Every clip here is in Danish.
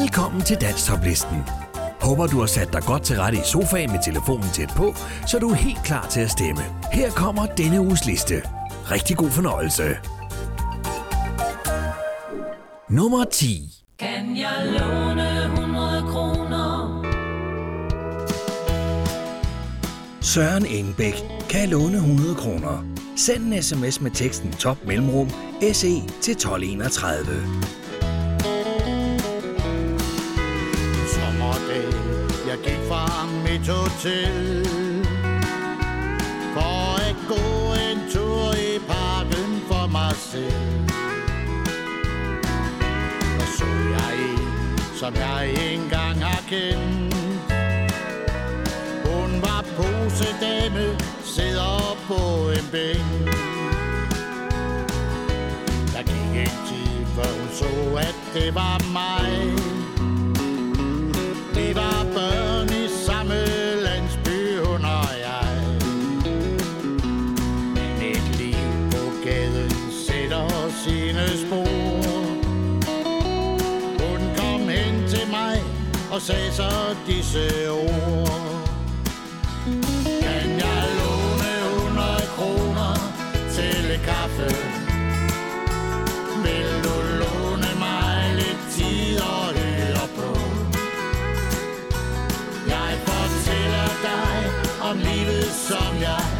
Velkommen til Danstoplisten. Håber du har sat dig godt til rette i sofaen med telefonen tæt på, så du er helt klar til at stemme. Her kommer denne uges liste. Rigtig god fornøjelse. Nummer 10. Kan jeg låne 100 kroner? Søren Engbæk kan låne 100 kroner. Send en sms med teksten top mellemrum SE til 1231. tog til. For at gå en tur i parken for mig selv. Og så jeg en, som jeg engang har kendt. Hun var posedame, sidder på en bænk. Der gik en tid, før hun så, at det var mig. Vi var børn. Og sagde så disse ord. Kan jeg låne 100 kroner til et kaffe? Vil du låne mig lidt tid og høre på? Jeg fortæller dig om livet, som jeg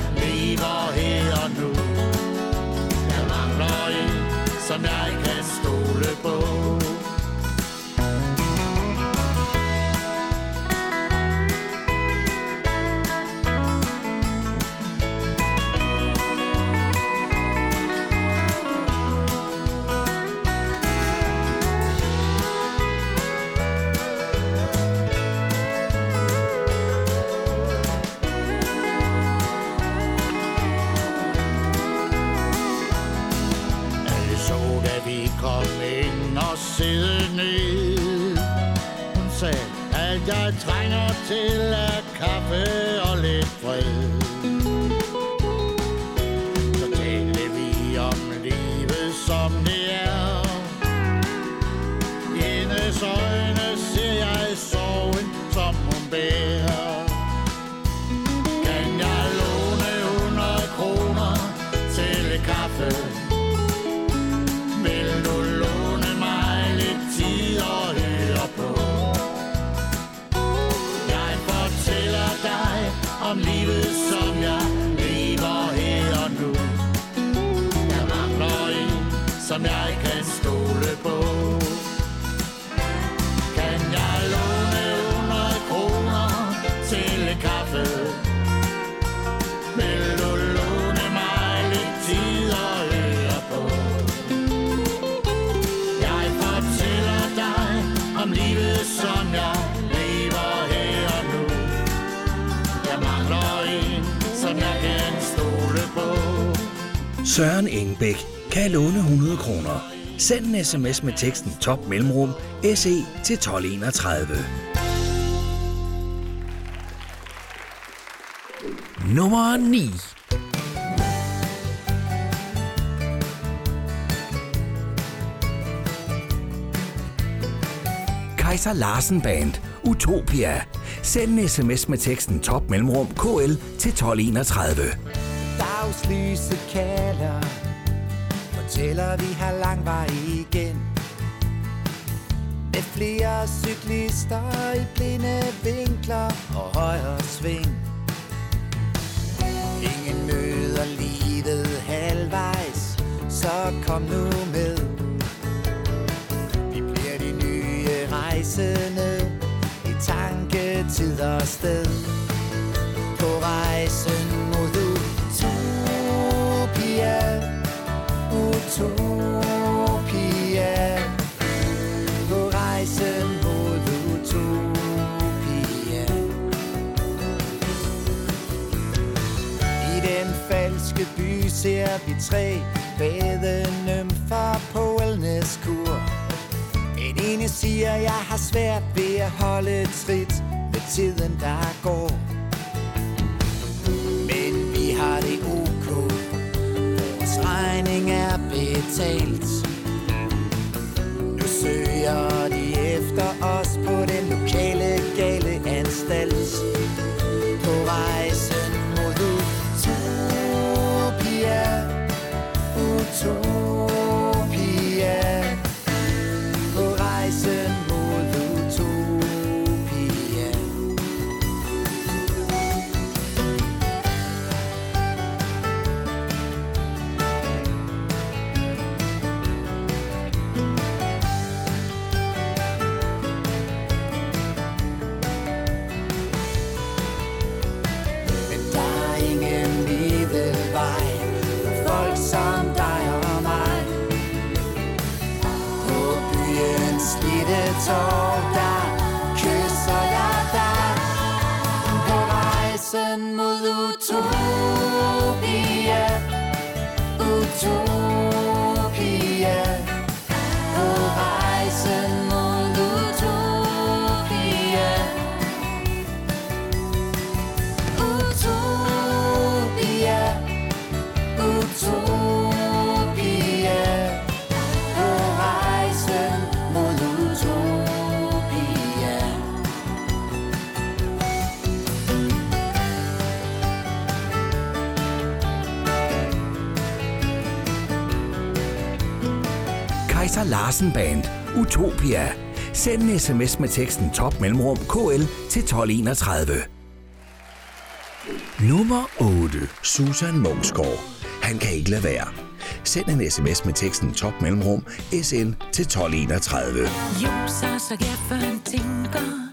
Kan låne 100 kroner. Send en sms med teksten top mellemrum SE til 1231. Nummer 9. Kaiser Larsen Band. Utopia. Send en sms med teksten top mellemrum KL til 1231. Dagslyset kalder Fortæller vi har lang vej igen. Med flere cyklister i blinde vinkler og højre sving. Ingen møder livet halvvejs Så kom nu med. Vi bliver de nye rejsende I tanke, tid og sted. Ser vi tre badenymfer på wellnesskur En ene siger, jeg har svært ved at holde trit med tiden, der går. Men vi har det ok. Vores regning er betalt. rejsen mod utopia. Utopia. Larsen Band, Utopia. Send en sms med teksten top mellemrum KL til 1231. Nummer 8. Susan Mungsgaard. Han kan ikke lade være. Send en sms med teksten top mellemrum SN til 1231. Jo, så, så jeg for en tænker.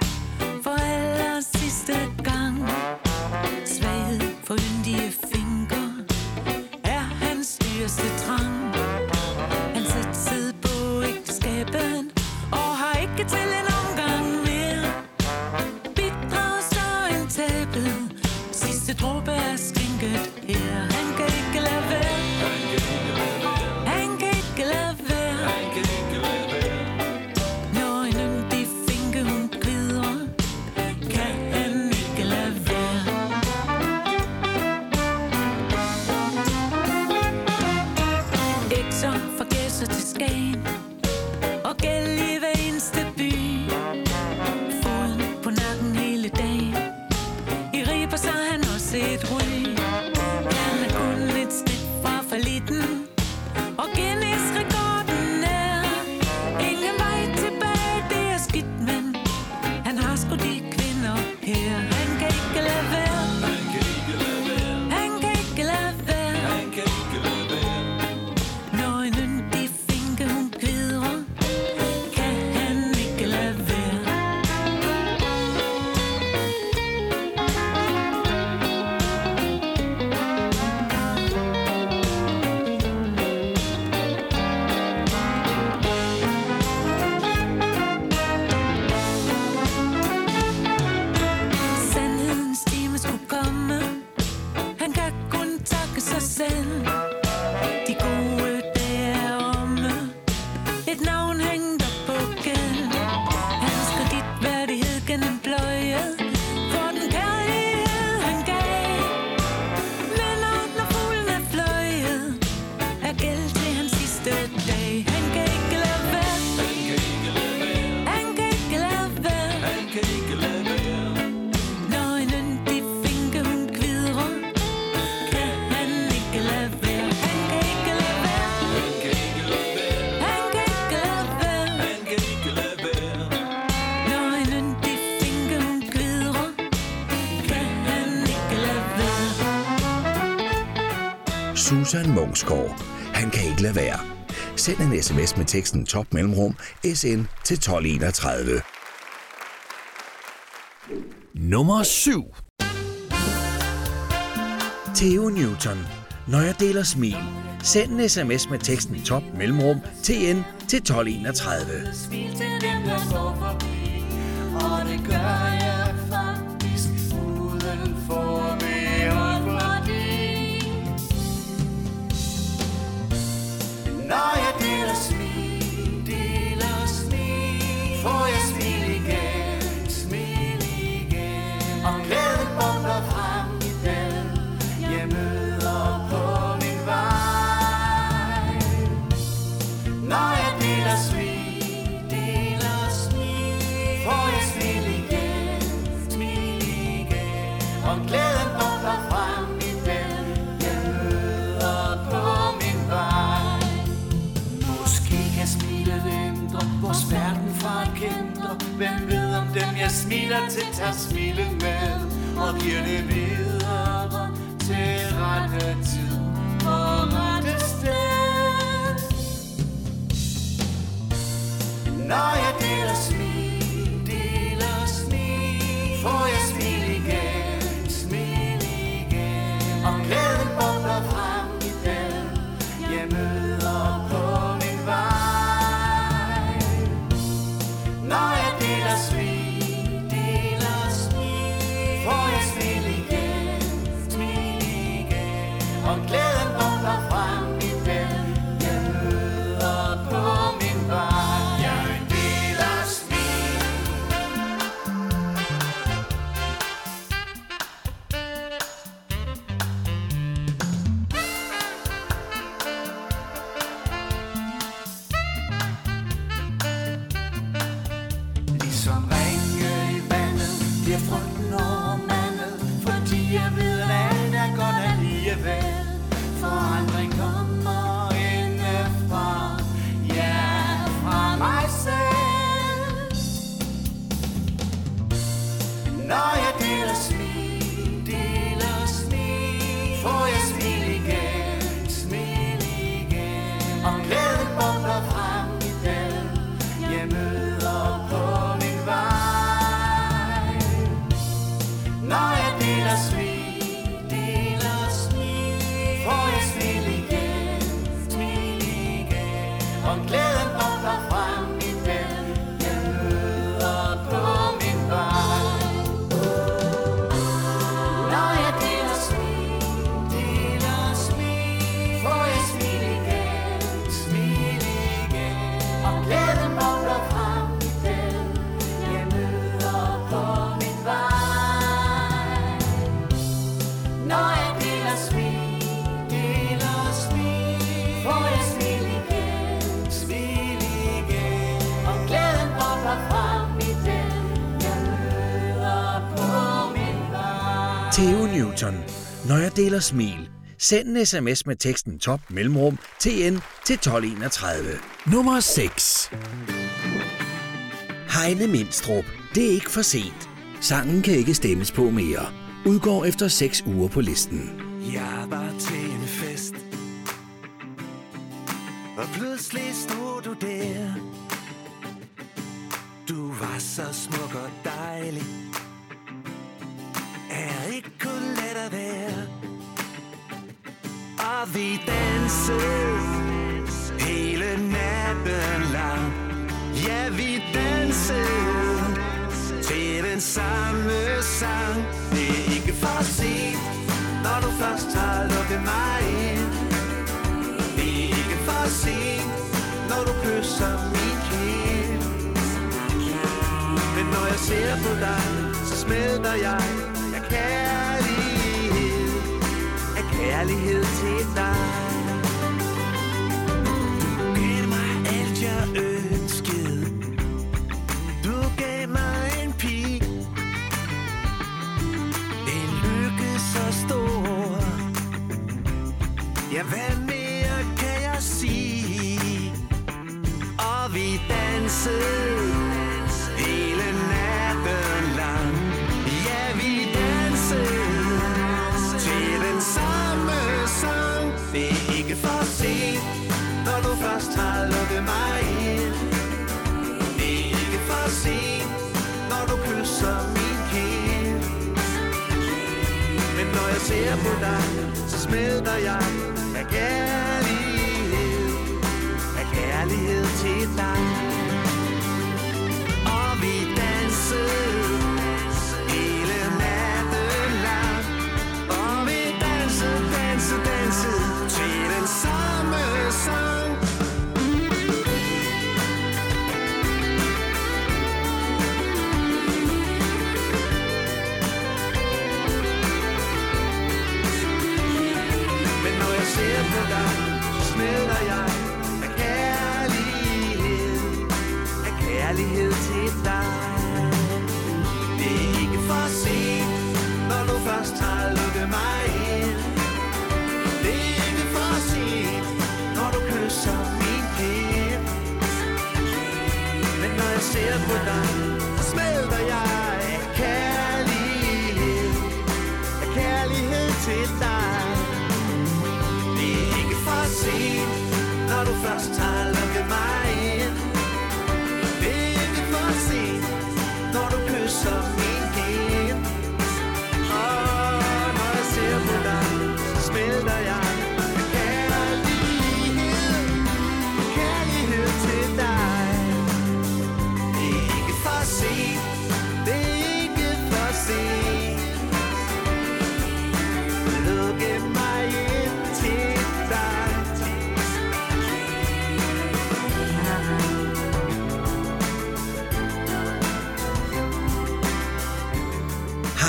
Søren Mungsgaard. Han kan ikke lade være. Send en sms med teksten top mellemrum SN til 1231. Nummer 7 Theo Newton. Når jeg deler smil. Send en sms med teksten top mellemrum TN til 1231. Smil til dem, der står forbi, og det gør jeg Når jeg deler smil, deler smil, får jeg smil. forhindre Hvem ved om dem jeg smiler til Tager smile med? Og giver det videre Til rette tid. På rette sted Når jeg deler smil Deler smil Får jeg on deler smil. Send en sms med teksten top mellemrum TN til 1231. Nummer 6 Heine Mindstrup. Det er ikke for sent. Sangen kan ikke stemmes på mere. Udgår efter 6 uger på listen. Jeg var til en fest Og pludselig stod du der Du var så smuk og dejlig Er ikke kun let at være har vi danset hele natten lang. Ja, vi dansede til den samme sang. Det er ikke for sent, når du først har lukket mig ind. Det er ikke for sent, når du kysser min kind. Men når jeg ser på dig, så smelter jeg valley he'll. på dig, så smelter jeg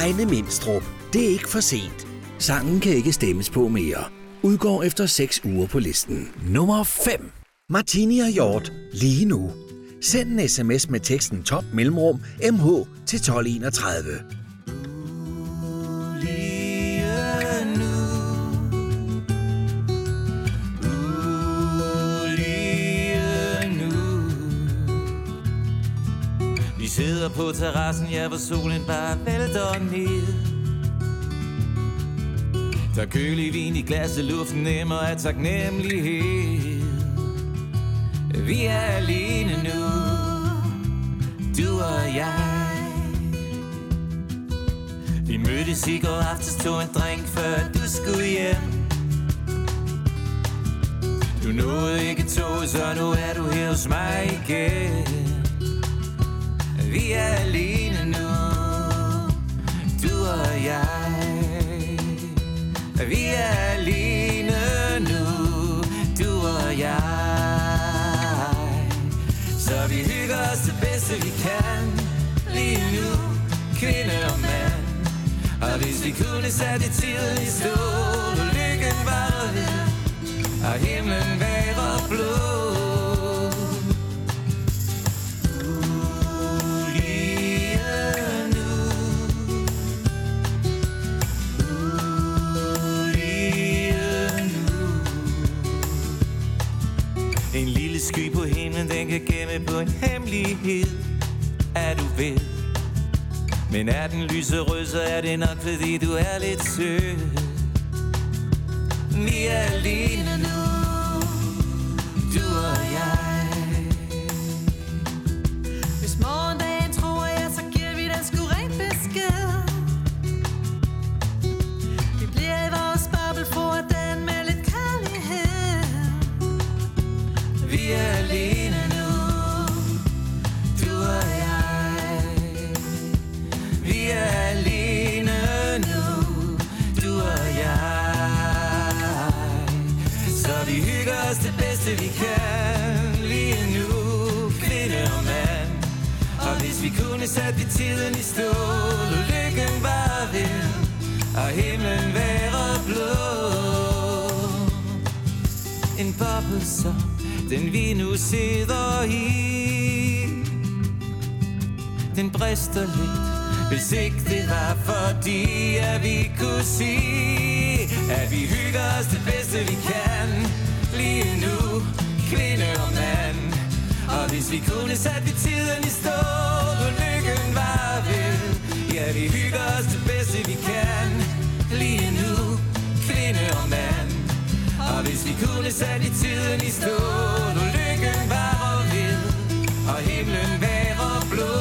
Heine Mindstrup. Det er ikke for sent. Sangen kan ikke stemmes på mere. Udgår efter 6 uger på listen. Nummer 5. Martini og Hjort. Lige nu. Send en sms med teksten top mellemrum mh til 1231. sidder på terrassen, ja, hvor solen bare vælter ned. Der kølig vin i glasset, luften nemmer af taknemmelighed. Vi er alene nu, du og jeg. Vi mødtes i går aftes, tog en drink, før du skulle hjem. Du nåede ikke tog, så nu er du her hos mig igen. Vi er alene nu, du og jeg. Vi er alene nu, du og jeg. Så vi hygger os det bedste vi kan, lige nu, kvinde og mand. Og hvis vi kunne sætte til i stå og lykken var ved, og himlen var blå. Med på en hemmelighed, er du ved. Men er den lyserød, så er det nok, fordi du er lidt sød. Vi er alene kunne sætte vi tiden i stå. Og lykken var ved Ja, vi hygger os det bedste vi kan. Lige nu, kvinde og mand. Og hvis vi kunne sætte tiden i stå, nu lykken var ved, og himlen være blå.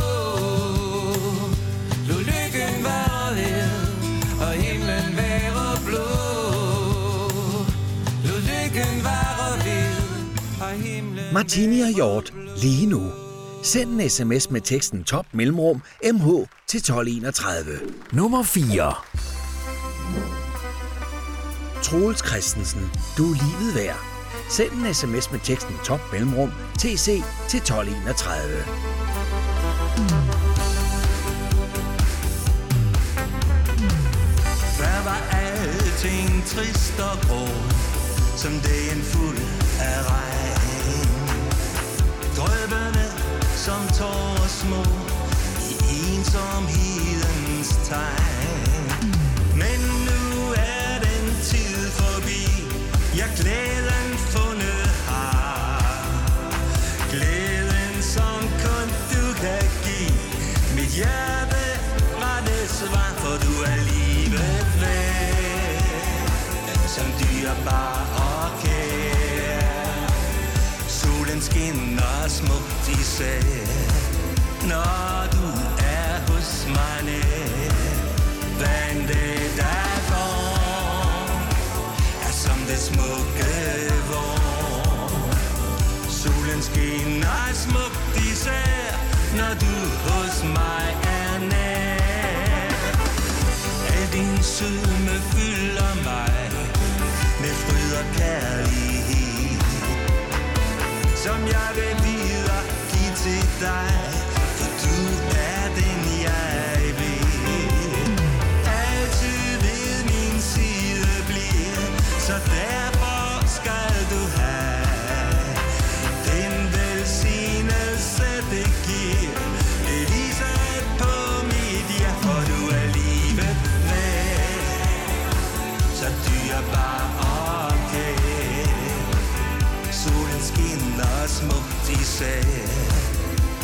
Nu lykken var ved, og himlen være blå. Nu lykken var ved, og himlen Martini og Hjort lige nu. Send en sms med teksten top mellemrum mh til 1231. Nummer 4. Troels Christensen, du er livet værd. Send en sms med teksten top mellemrum tc til 1231. Før var alting trist og grå Som dagen fuld af regn Drøbende som tårer små I ensomhedens tegn. Men nu er den tid forbi. Jeg glæden fundet har. Glæden som kun du kan give. Mit hjerte var det svar For du er livet værd. Som dyrbar og skinner smukt især Når du er hos mig nær Hvad det der går Er som det smukke vår. Solen skinner smukt især Når du hos mig er nær Al din sødme fylder mig Med fryd og kærlighed. Som jeg vil videre give til dig For du er den jeg vil. Altid ved min side bliver Så derfor skal du have dag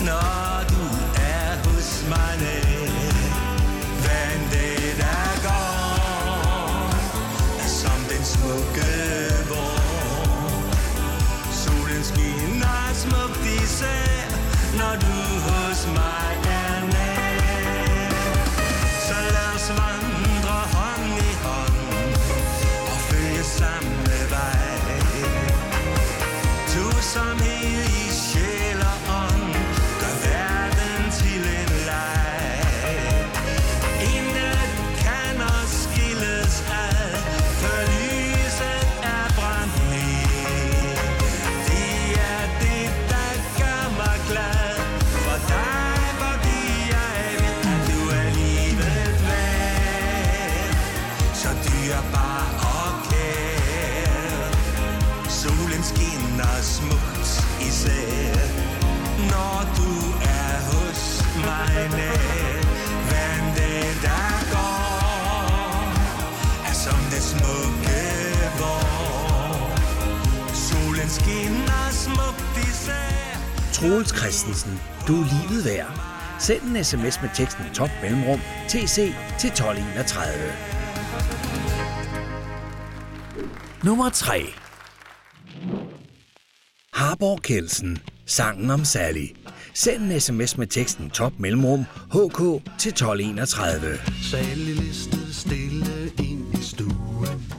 Når du er hos mig Hvad en dag der går Er som den smukke vår. Solen skinner smukt især Når du hos mig Troels Christensen, du er livet værd. Send en sms med teksten top mellemrum tc til 1231. Nummer 3 Harborg Kelsen, sangen om Sally. Send en sms med teksten top mellemrum hk til 1231. Sally listede stille ind i stuen.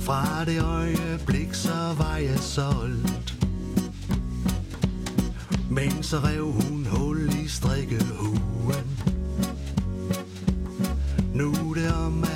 Fra det øjeblik så var jeg solgt men så rev hun hul i strikkehuen. Nu er det om at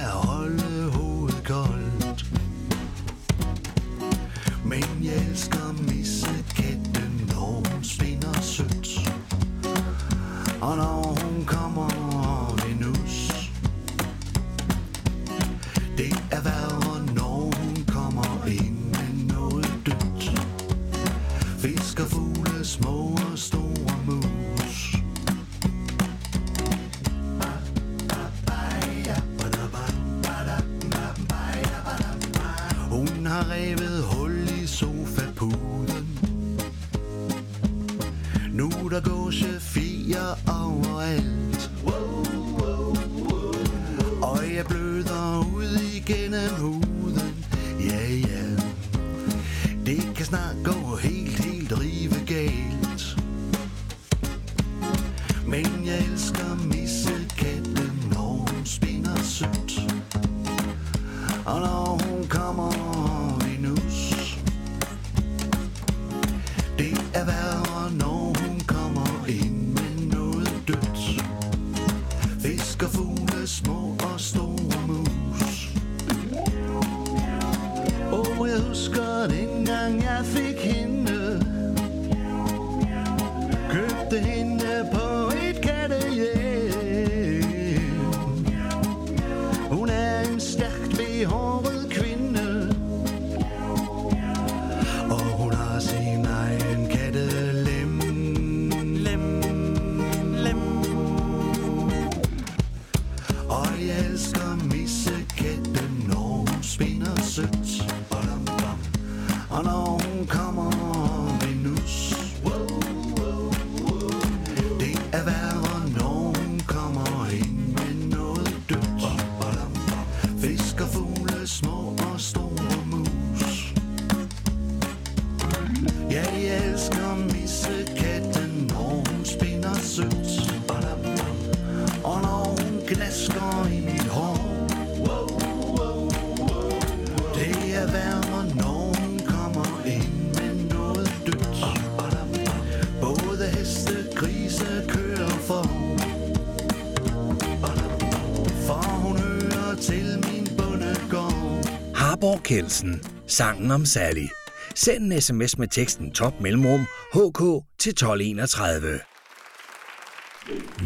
Anerkendelsen. Sangen om Sally. Send en sms med teksten top mellemrum hk til 1231.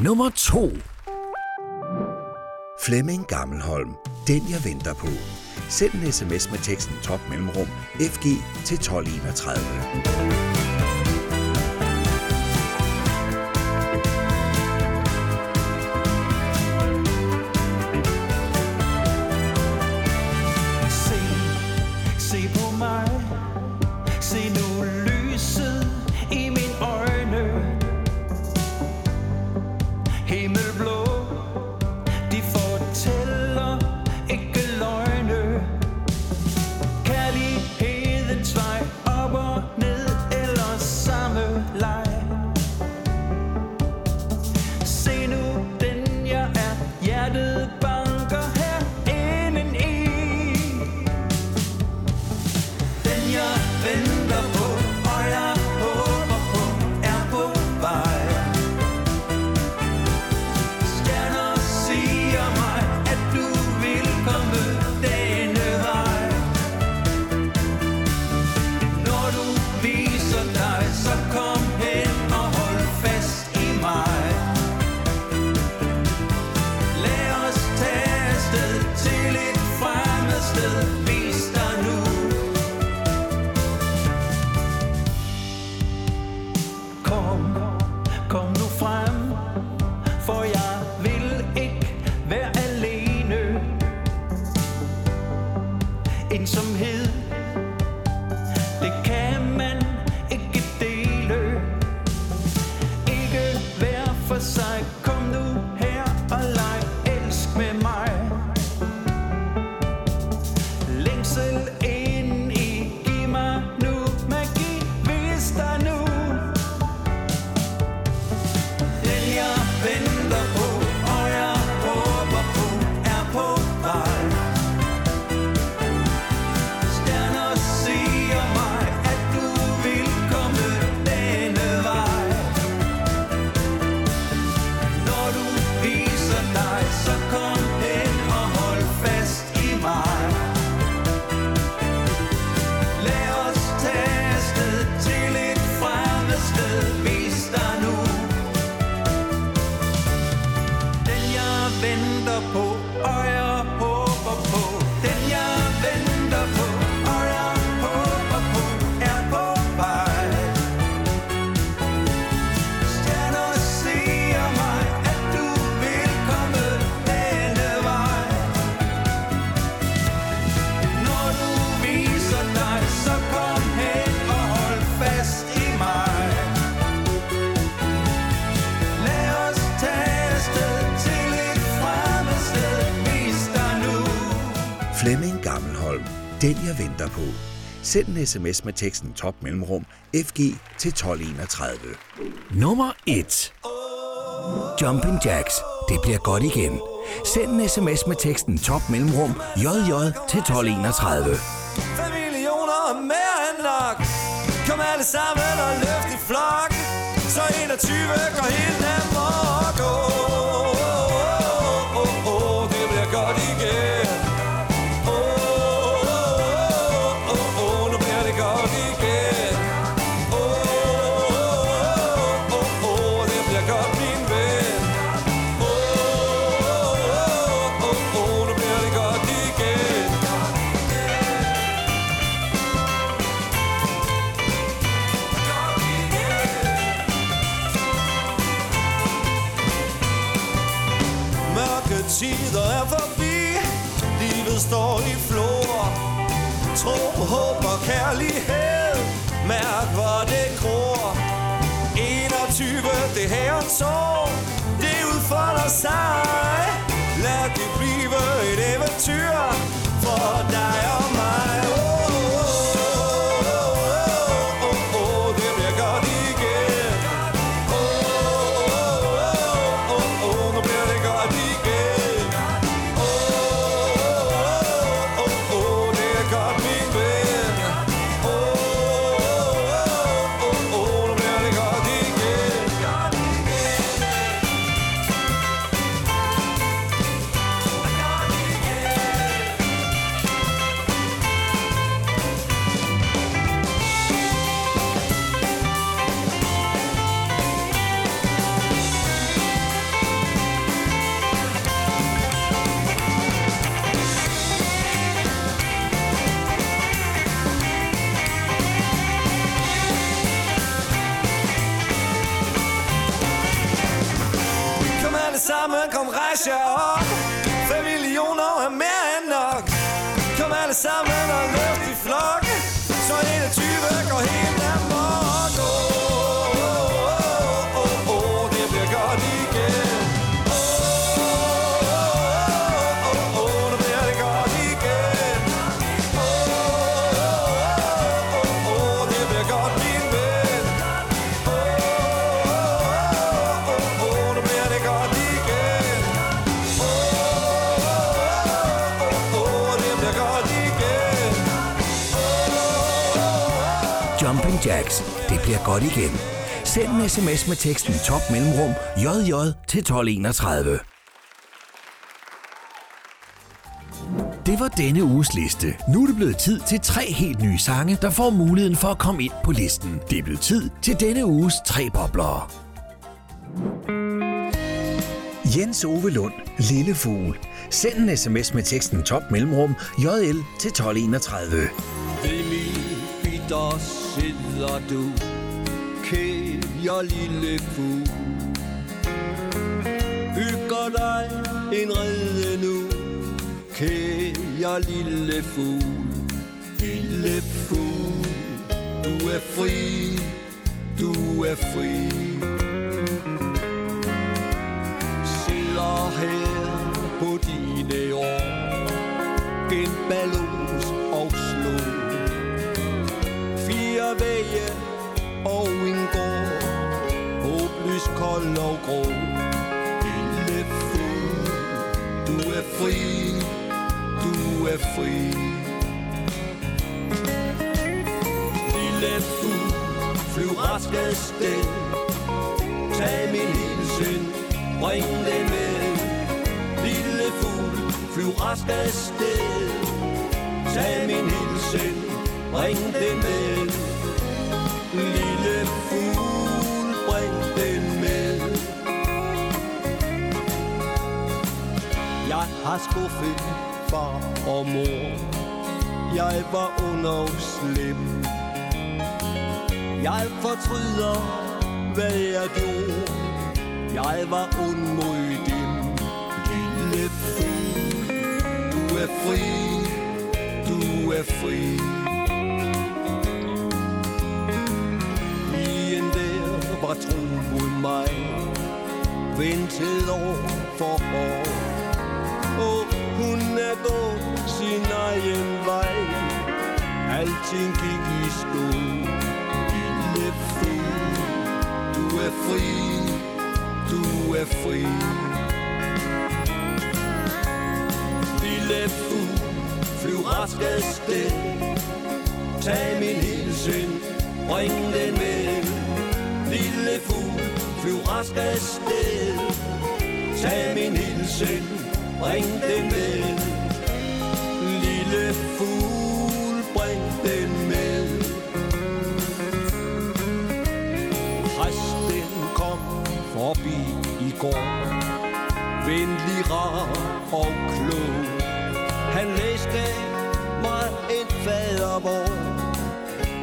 Nummer 2 Flemming Gammelholm. Den jeg venter på. Send en sms med teksten top mellemrum fg til 1231. den, jeg venter på. Send en sms med teksten top mellemrum FG til 1231. Nummer 1. Jumping Jacks. Det bliver godt igen. Send en sms med teksten top mellemrum JJ til 1231. 5 millioner mere end nok. Kom alle sammen og løft i flok. Så 21 går helt nemt at gå. tro, håb og kærlighed. Mærk, hvor det gror. 21, det her tår, det udfolder sig. Bliver godt igen. Send en sms med teksten top mellemrum JJ til 1231. Det var denne uges liste. Nu er det blevet tid til tre helt nye sange, der får muligheden for at komme ind på listen. Det er blevet tid til denne uges tre bobler. Jens Ove Lund, Lille Fugl. Send en sms med teksten top mellemrum JL til 1231. Ved min bitter sidder du, kære lille fugl. Bygger dig en rede nu, kære lille fugl. Lille fugl, du er fri, du er fri. Sidder her kold og grå. Lille fugl, du er fri, du er fri. Lille fugl, flyv rask afsted. Tag min hilsen, bring den med. Lille fugl, flyv rask afsted. Tag min hilsen, bring den med. Lille fugl, bring den med. Jeg har skuffet far og mor. Jeg var underslem. Jeg fortryder, hvad jeg gjorde. Jeg var ond mod dem. Lille fugl, du er fri, du er fri. Pigen der var tro mod mig, ventet år for år. Og hun sin egen vej, alting gik i stå. Lille fugl, du er fri, du er fri. Lille fugl, flyv rask afsted. Tag min hilsen, bring den med. Lille fugl, flyv rask afsted. Tag min hilsen, bring den med. I går. Venlig, rar og klog. Han læste mig et fadervor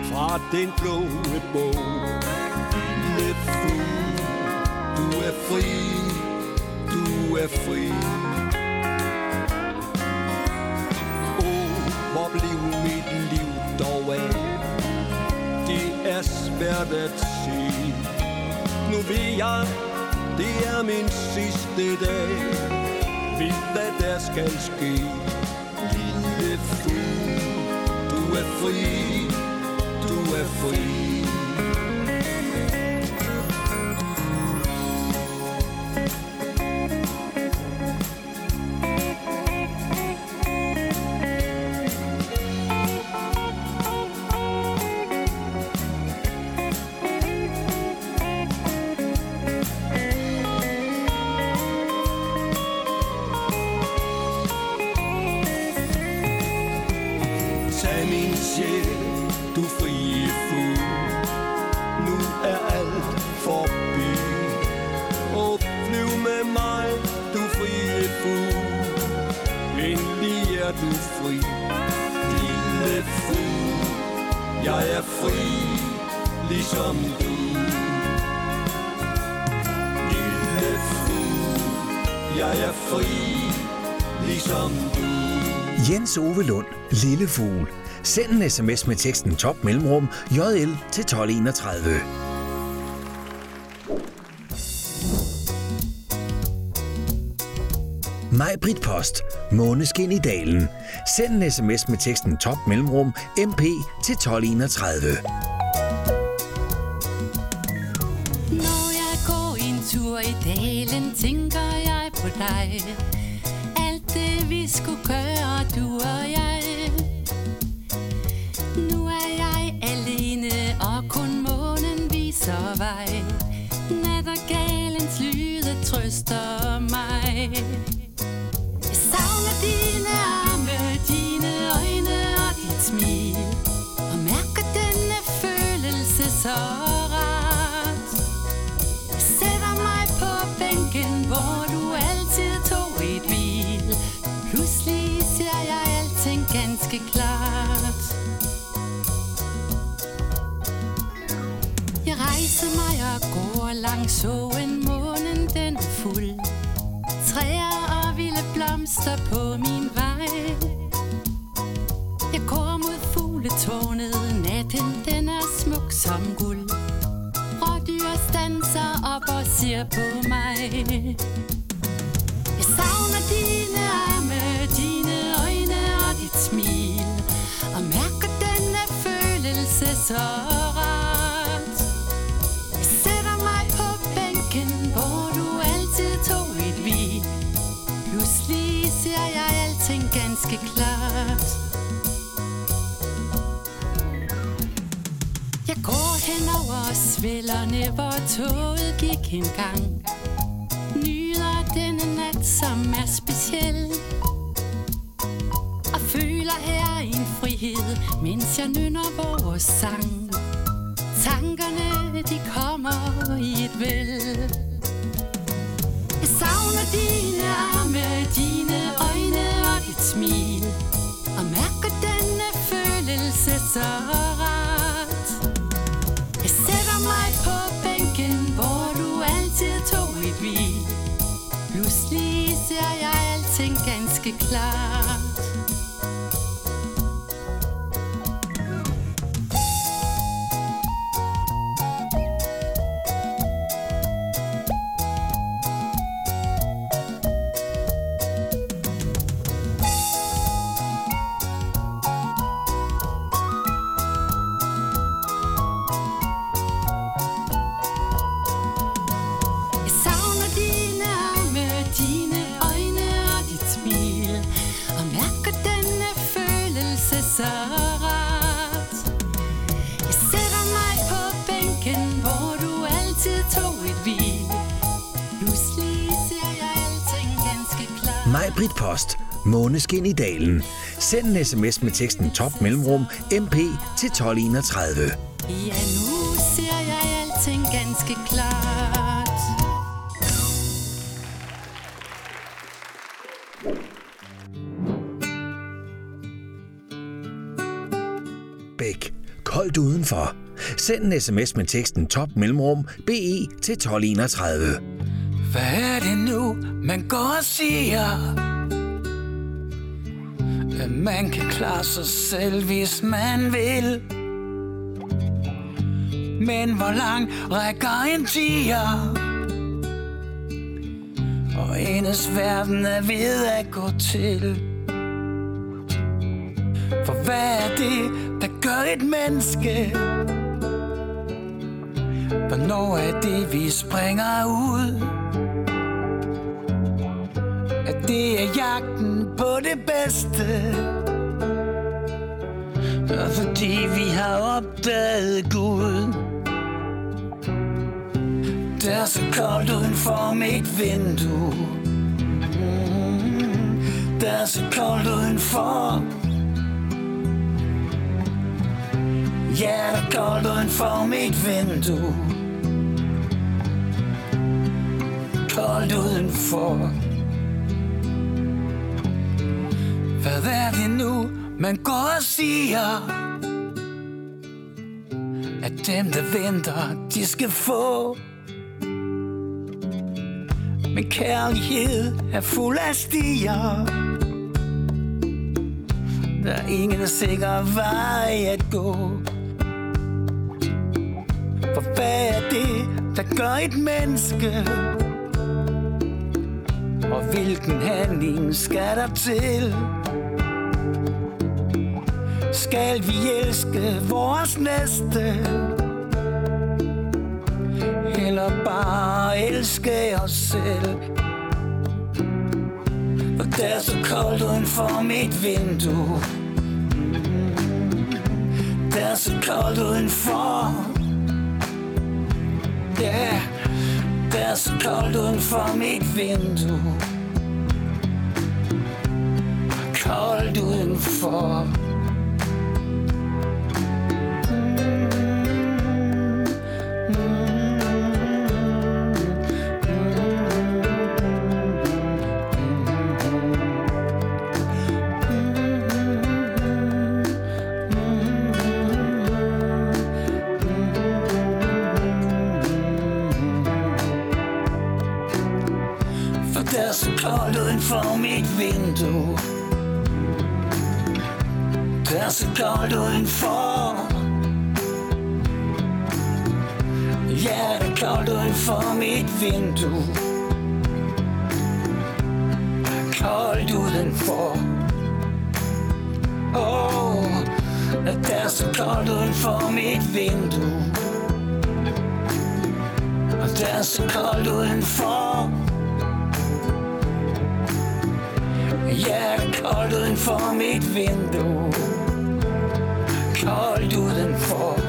fra den blå bog. Lille fugl, du er fri, du er fri. Åh, hvor blev mit liv dog af? Det er svært at se. Nu ved jeg, det er min sidste dag. Ved hvad der skal ske. Lille fugl, du er fri, du er fri. Send en sms med teksten top mellemrum JL til 1231. Majbrit Post. Måneskin i dalen. Send en sms med teksten top mellemrum MP til 1231. Når jeg går en tur i dalen, tænker jeg på dig. Alt det vi skulle gøre, du og jeg. Vej. Nat og galens lyde trøster mig. Jeg savner dine arme, dine øjne og dit smil. Og mærker denne følelse så rart. Jeg sætter mig på bænken, hvor du altid tog et hvil. Pludselig ser jeg alting ganske klart. Gang så en månen den er fuld. Træer og vilde blomster på min vej. Jeg går mod fugletårnet, natten den er smuk som guld. Rådyr stanser op og ser på mig. Jeg savner dine arme, dine øjne og dit smil. Og mærker denne følelse så rart hylderne, hvor toget gik en gang Nyder denne nat, som er speciel. Og føler her en frihed, mens jeg nynner vores sang. Tankerne, de kommer i et væld. Jeg savner dine arme, dine øjne og dit smil. Og mærker denne følelse så ser jeg alting ganske klart klart Maj Britt Post. Måneskin i dalen. Send en sms med teksten top mellemrum MP til 1231. Ja, nu ser jeg alting ganske klart Bæk. Koldt udenfor. Send en sms med teksten top mellemrum BE til 1231. Hvad er det nu, man går og siger? At man kan klare sig selv, hvis man vil. Men hvor lang rækker en tiger? Og enes verden er ved at gå til. For hvad er det, der gør et menneske? Hvornår er det, vi springer ud? At det er jagten på det bedste. Og fordi vi har opdaget Gud Der er så koldt uden for mit vindue. Mm, Der er så koldt udenfor. Ja, der er koldt uden for mit vindue. Koldt udenfor. Hvad er det nu, man går og siger? At dem, der venter, de skal få Men kærlighed er fuld af stier Der er ingen sikker vej at gå For hvad er det, der gør et menneske? Og hvilken handling skal der til? Skal vi elske vores næste? Eller bare elske os selv? Og der er så koldt uden for mit vindue. Der er så koldt udenfor så koldt uden for mit vindue. Koldt udenfor koldt uden for mit vindue. Der er så koldt udenfor Ja, det er koldt uden for mit vindue. Koldt udenfor Åh, oh, der er så koldt uden for mit vindue. Og der er så koldt udenfor Ja, koldt uden for mit vindue Koldt udenfor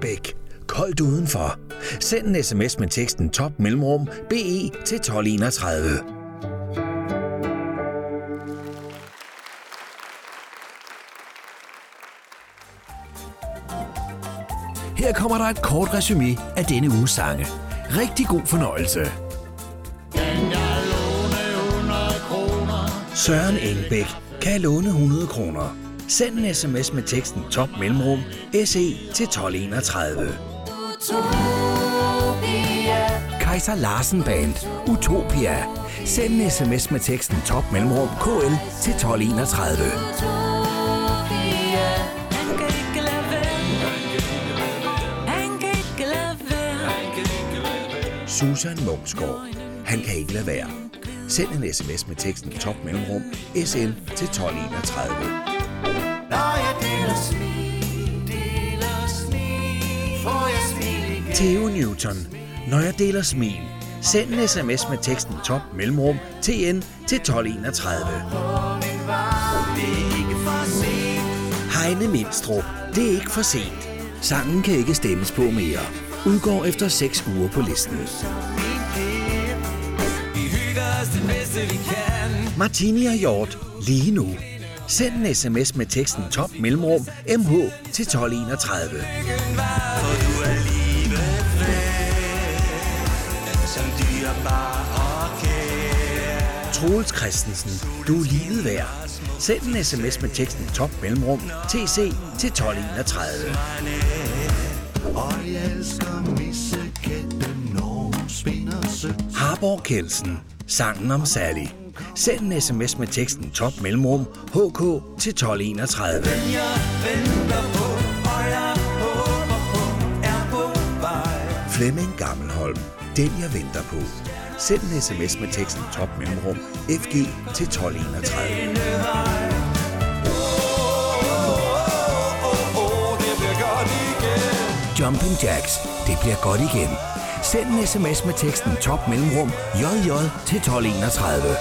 Bæk. Koldt udenfor. Send en sms med teksten top mellemrum BE til 1231. kommer der et kort resume af denne uges sange. Rigtig god fornøjelse. Søren Engbæk kan låne 100 kroner. Send en sms med teksten top mellemrum SE til 1231. Kaiser Larsen Band. Utopia. Send en sms med teksten top mellemrum KL til 1231. Susan Mungsgaard. Han kan ikke lade være. Send en sms med teksten top mellemrum SL til 1231. Når jeg deler smil, deler smil, får jeg smil igen. Theo Newton. Når jeg deler smil. Send en sms med teksten top mellemrum TN til 1231. Heine Mindstrup. Det er ikke for sent. Sangen kan ikke stemmes på mere. Udgår efter 6 uger på listen. Vi hygger det bedste vi kan Martini og Hjort. Lige nu. Send en sms med teksten top mellemrum MH til 1231. Du livet Troels Christensen. Du er livet værd. Send en sms med teksten top mellemrum TC til 1231. Og jeg elsker missekætten, når hun spinder sødt. Harborg Kelsen. Sangen om Sally. Send en sms med teksten top mellemrum HK til 1231. Flemming Gammelholm. Den jeg venter på. Send en sms med teksten top mellemrum FG til 1231. Jumping Jacks. Det bliver godt igen. Send en sms med teksten top mellemrum JJ til 1231.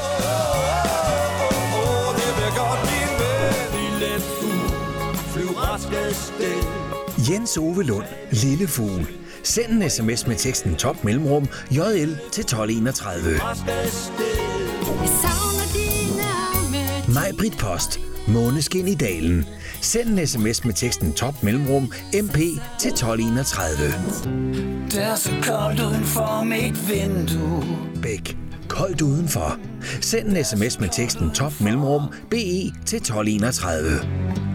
Jens Ove Lund. Lille Fugl. Send en sms med teksten top mellemrum JL til 1231. Jeg savner dine arme. Maj Britt Post. Måneskin i dalen. Send en sms med teksten top mellemrum MP til 1231. Det er så koldt uden for mit vindue Bæk. Koldt udenfor. Send en sms med teksten top mellemrum BE til 1231.